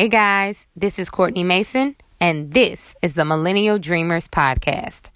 Hey guys, this is Courtney Mason, and this is the Millennial Dreamers Podcast.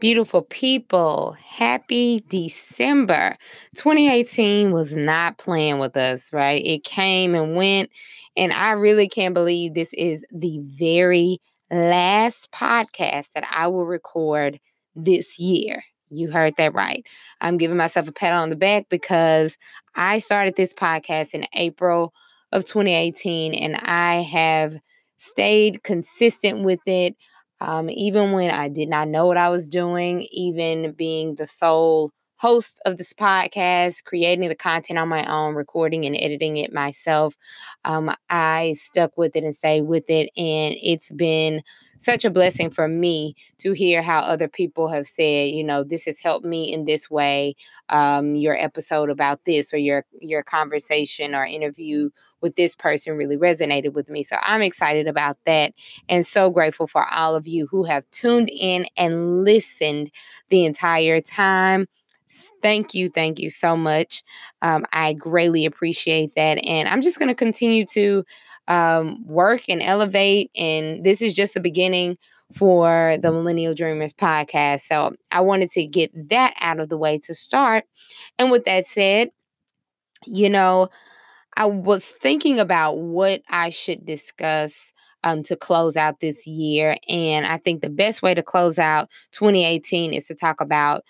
Beautiful people, happy December. 2018 was not playing with us, right? It came and went, and I really can't believe this is the very last podcast that I will record this year. You heard that right. I'm giving myself a pat on the back because I started this podcast in April of 2018 and I have stayed consistent with it um, even when I did not know what I was doing, even being the sole host of this podcast, creating the content on my own, recording and editing it myself. Um, I stuck with it and stayed with it. And it's been such a blessing for me to hear how other people have said, you know, this has helped me in this way. Um, your episode about this or your your conversation or interview with this person really resonated with me. So I'm excited about that and so grateful for all of you who have tuned in and listened the entire time. Thank you. Thank you so much. Um, I greatly appreciate that. And I'm just going to continue to um, work and elevate. And this is just the beginning for the Millennial Dreamers podcast. So I wanted to get that out of the way to start. And with that said, you know, I was thinking about what I should discuss um, to close out this year. And I think the best way to close out 2018 is to talk about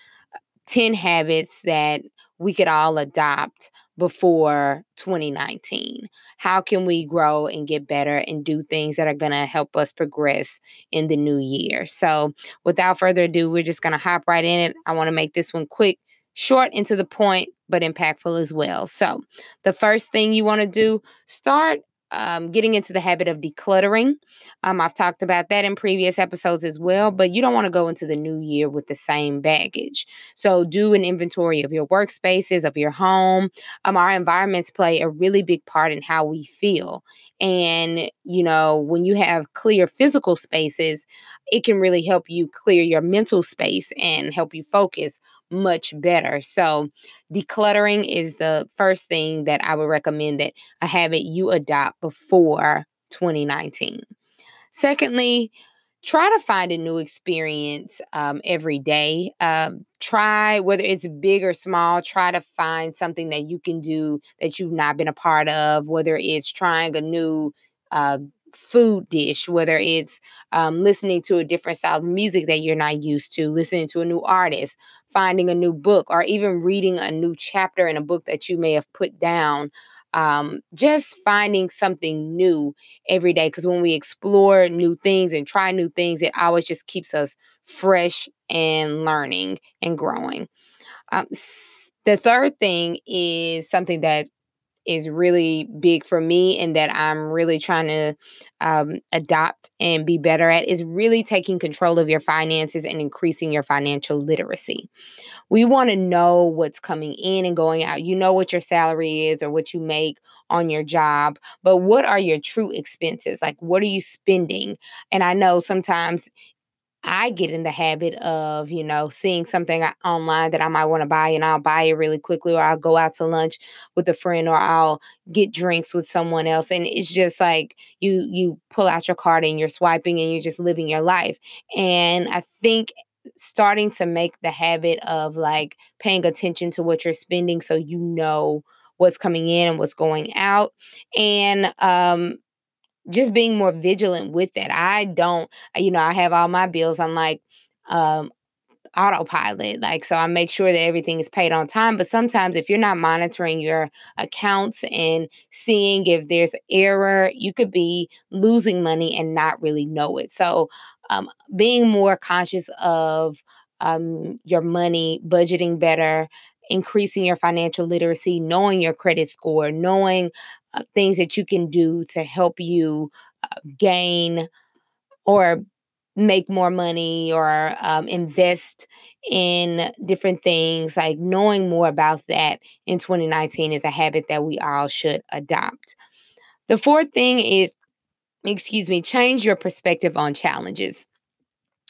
10 habits that we could all adopt before 2019? How can we grow and get better and do things that are going to help us progress in the new year? So, without further ado, we're just going to hop right in it. I want to make this one quick, short, and to the point, but impactful as well. So, the first thing you want to do, start um, getting into the habit of decluttering. Um, I've talked about that in previous episodes as well, but you don't want to go into the new year with the same baggage. So, do an inventory of your workspaces, of your home. Um, our environments play a really big part in how we feel. And, you know, when you have clear physical spaces, it can really help you clear your mental space and help you focus much better. So, decluttering is the first thing that I would recommend that a habit you adopt before 2019. Secondly, try to find a new experience um, every day. Um, try, whether it's big or small, try to find something that you can do that you've not been a part of, whether it's trying a new uh, food dish, whether it's um, listening to a different style of music that you're not used to, listening to a new artist, finding a new book, or even reading a new chapter in a book that you may have put down. Um, just finding something new every day. Because when we explore new things and try new things, it always just keeps us fresh and learning and growing. Um, the third thing is something that is really big for me and that I'm really trying to um, adopt and be better at is really taking control of your finances and increasing your financial literacy. We want to know what's coming in and going out. You know what your salary is or what you make on your job, but what are your true expenses? Like, what are you spending? And I know sometimes I get in the habit of, you know, seeing something online that I might want to buy and I'll buy it really quickly, or I'll go out to lunch with a friend, or I'll get drinks with someone else. And it's just like you you pull out your card and you're swiping and you're just living your life. And I think starting to make the habit of like paying attention to what you're spending so you know what's coming in and what's going out and um just being more vigilant with that. I don't, you know, I have all my bills on like um autopilot. Like, so I make sure that everything is paid on time. But sometimes, if you're not monitoring your accounts and seeing if there's error, you could be losing money and not really know it. So, um, being more conscious of um, your money, budgeting better, increasing your financial literacy, knowing your credit score, knowing uh, things that you can do to help you uh, gain or make more money or um, invest in different things like knowing more about that in 2019 is a habit that we all should adopt. The fourth thing is excuse me change your perspective on challenges.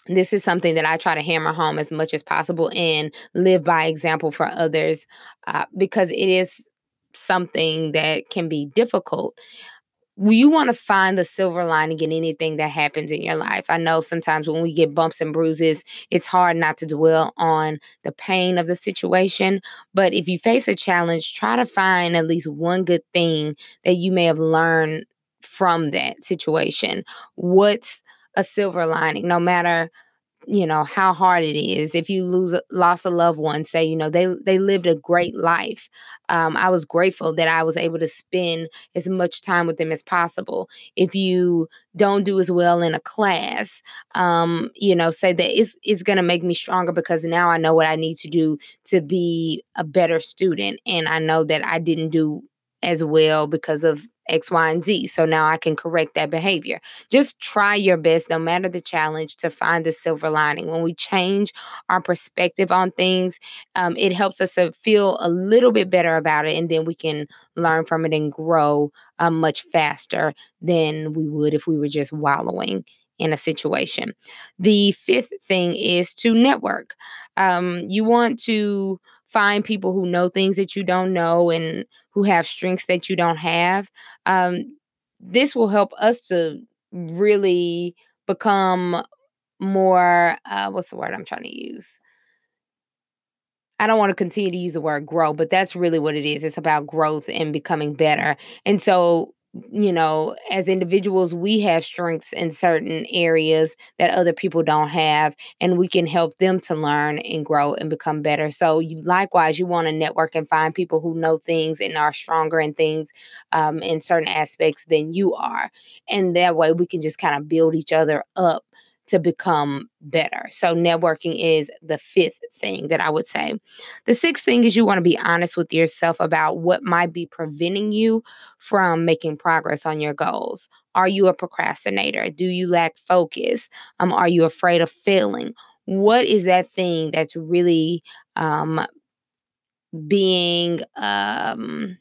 This is something that I try to hammer home as much as possible and live by example for others uh, because it is something that can be difficult you want to find the silver lining in anything that happens in your life. I know sometimes when we get bumps and bruises, it's hard not to dwell on the pain of the situation. But if you face a challenge, try to find at least one good thing that you may have learned from that situation. What's a silver lining? No matter you know how hard it is. If you lose lost a loved one say you know they they lived a great life um, i was grateful that i was able to spend as much time with them as possible. If you don't do as well in a class um, you know say that it's, it's going to make me stronger because now i know what i need to do to be a better student and i know that i didn't do as well because of X, Y, and Z. So now I can correct that behavior. Just try your best, no matter the challenge, to find the silver lining. When we change our perspective on things, um, it helps us to feel a little bit better about it. And then we can learn from it and grow uh, much faster than we would if we were just wallowing in a situation. The fifth thing is to network. Um, you want to find people who know things that you don't know and who have strengths that you don't have. Um, this will help us to really become more uh, what's the word I'm trying to use? I don't want to continue to use the word grow, but that's really what it is. It's about growth and becoming better. And so you know, as individuals, we have strengths in certain areas that other people don't have, and we can help them to learn and grow and become better. So, you, likewise, you want to network and find people who know things and are stronger in things um, in certain aspects than you are. And that way, we can just kind of build each other up to become better. So, networking is the fifth thing that I would say. The sixth thing is you want to be honest with yourself about what might be preventing you from making progress on your goals. Are you a procrastinator? Do you lack focus? Um, are you afraid of failing? What is that thing that's really um, being um,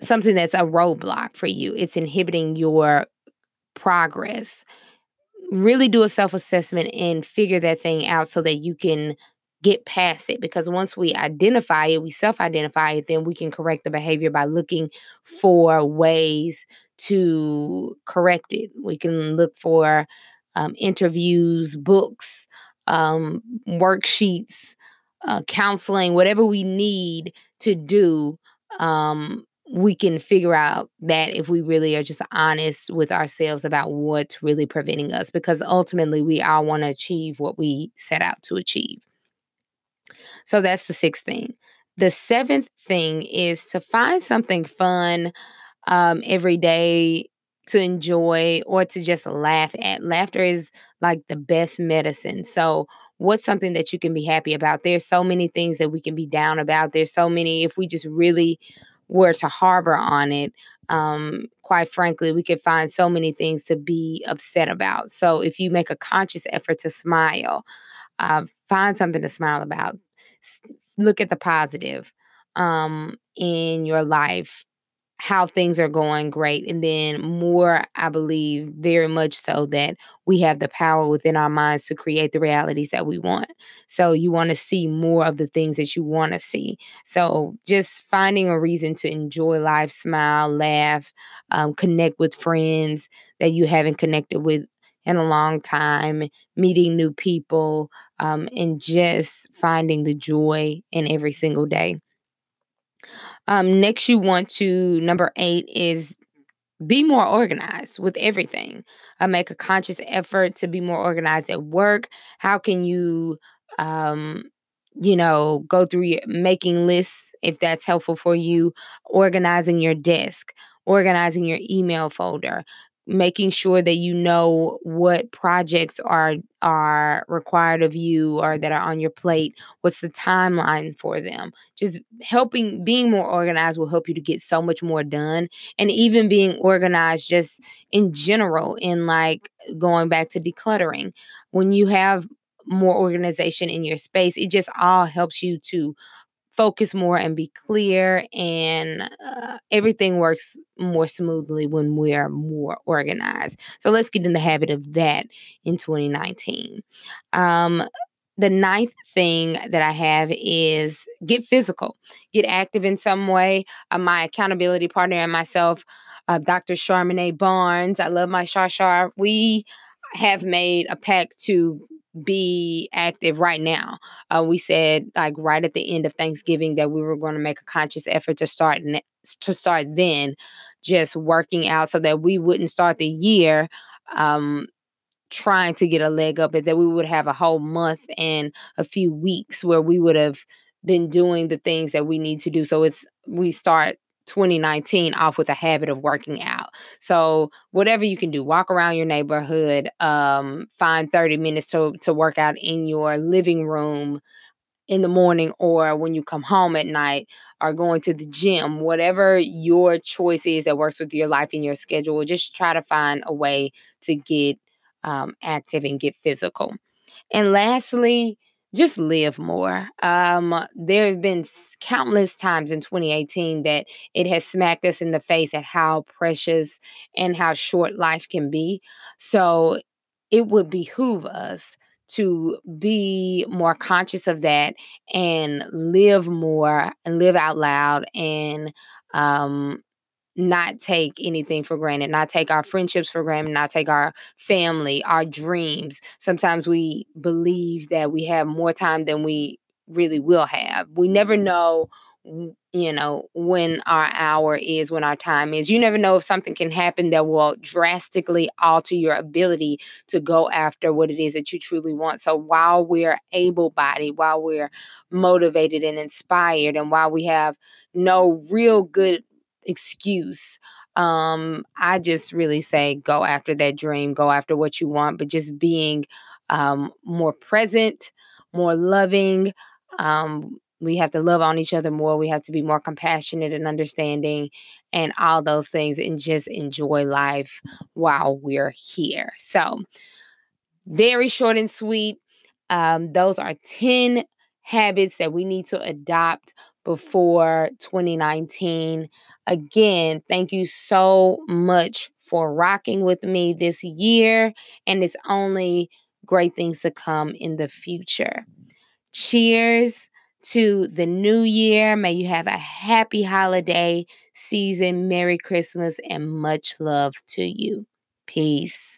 something that's a roadblock for you? It's inhibiting your progress really do a self assessment and figure that thing out so that you can get past it because once we identify it, we self identify it, then we can correct the behavior by looking for ways to correct it. We can look for um, interviews, books, um, worksheets, uh, counseling, whatever we need to do um, we can figure out that if we really are just honest with ourselves about what's really preventing us, because ultimately we all want to achieve what we set out to achieve. So that's the sixth thing. The seventh thing is to find something fun um, every day to enjoy or to just laugh at. Laughter is like the best medicine. So, what's something that you can be happy about? There's so many things that we can be down about. There's so many, if we just really were to harbor on it, um, quite frankly, we could find so many things to be upset about. So if you make a conscious effort to smile, uh, find something to smile about. Look at the positive um, in your life how things are going great and then more i believe very much so that we have the power within our minds to create the realities that we want. So you want to see more of the things that you want to see. So just finding a reason to enjoy life smile laugh um, connect with friends that you haven't connected with in a long time meeting new people um, and just finding the joy in every single day um, next, you want to, number eight is be more organized with everything. Uh, make a conscious effort to be more organized at work. How can you, um, you know, go through your making lists if that's helpful for you, organizing your desk, organizing your email folder, making sure that you know what projects are are required of you or that are on your plate what's the timeline for them. Just helping being more organized will help you to get so much more done and even being organized just in general in like going back to decluttering. When you have more organization in your space it just all helps you to focus more and be clear and uh, everything works more smoothly when we are more organized so let's get in the habit of that in 2019 um, the ninth thing that I have is get physical, get active in some way. Uh, my accountability partner and myself, uh, Dr. Charmaine Barnes, I love my Char Char. We have made a pact to be active right now. Uh, we said like right at the end of Thanksgiving that we were going to make a conscious effort to start ne- to start then, just working out so that we wouldn't start the year um, trying to get a leg up, and that we would have a whole month and a few weeks where we would have been doing the things that we need to do. So it's we start 2019 off with a habit of working out. So whatever you can do, walk around your neighborhood, um, find 30 minutes to to work out in your living room in the morning or when you come home at night or going to the gym, whatever your choice is that works with your life and your schedule, just try to find a way to get um, active and get physical. And lastly, just live more. Um, there have been countless times in 2018 that it has smacked us in the face at how precious and how short life can be. So it would behoove us to be more conscious of that and live more and live out loud and um, not take anything for granted, not take our friendships for granted, not take our family, our dreams. Sometimes we believe that we have more time than we really will have. We never mm-hmm. know you know when our hour is when our time is you never know if something can happen that will drastically alter your ability to go after what it is that you truly want so while we're able bodied while we're motivated and inspired and while we have no real good excuse. Um, I just really say go after that dream, go after what you want, but just being um, more present, more loving. Um, we have to love on each other more. We have to be more compassionate and understanding, and all those things, and just enjoy life while we're here. So, very short and sweet. Um, those are 10 habits that we need to adopt before 2019. Again, thank you so much for rocking with me this year, and it's only great things to come in the future. Cheers to the new year. May you have a happy holiday season, Merry Christmas, and much love to you. Peace.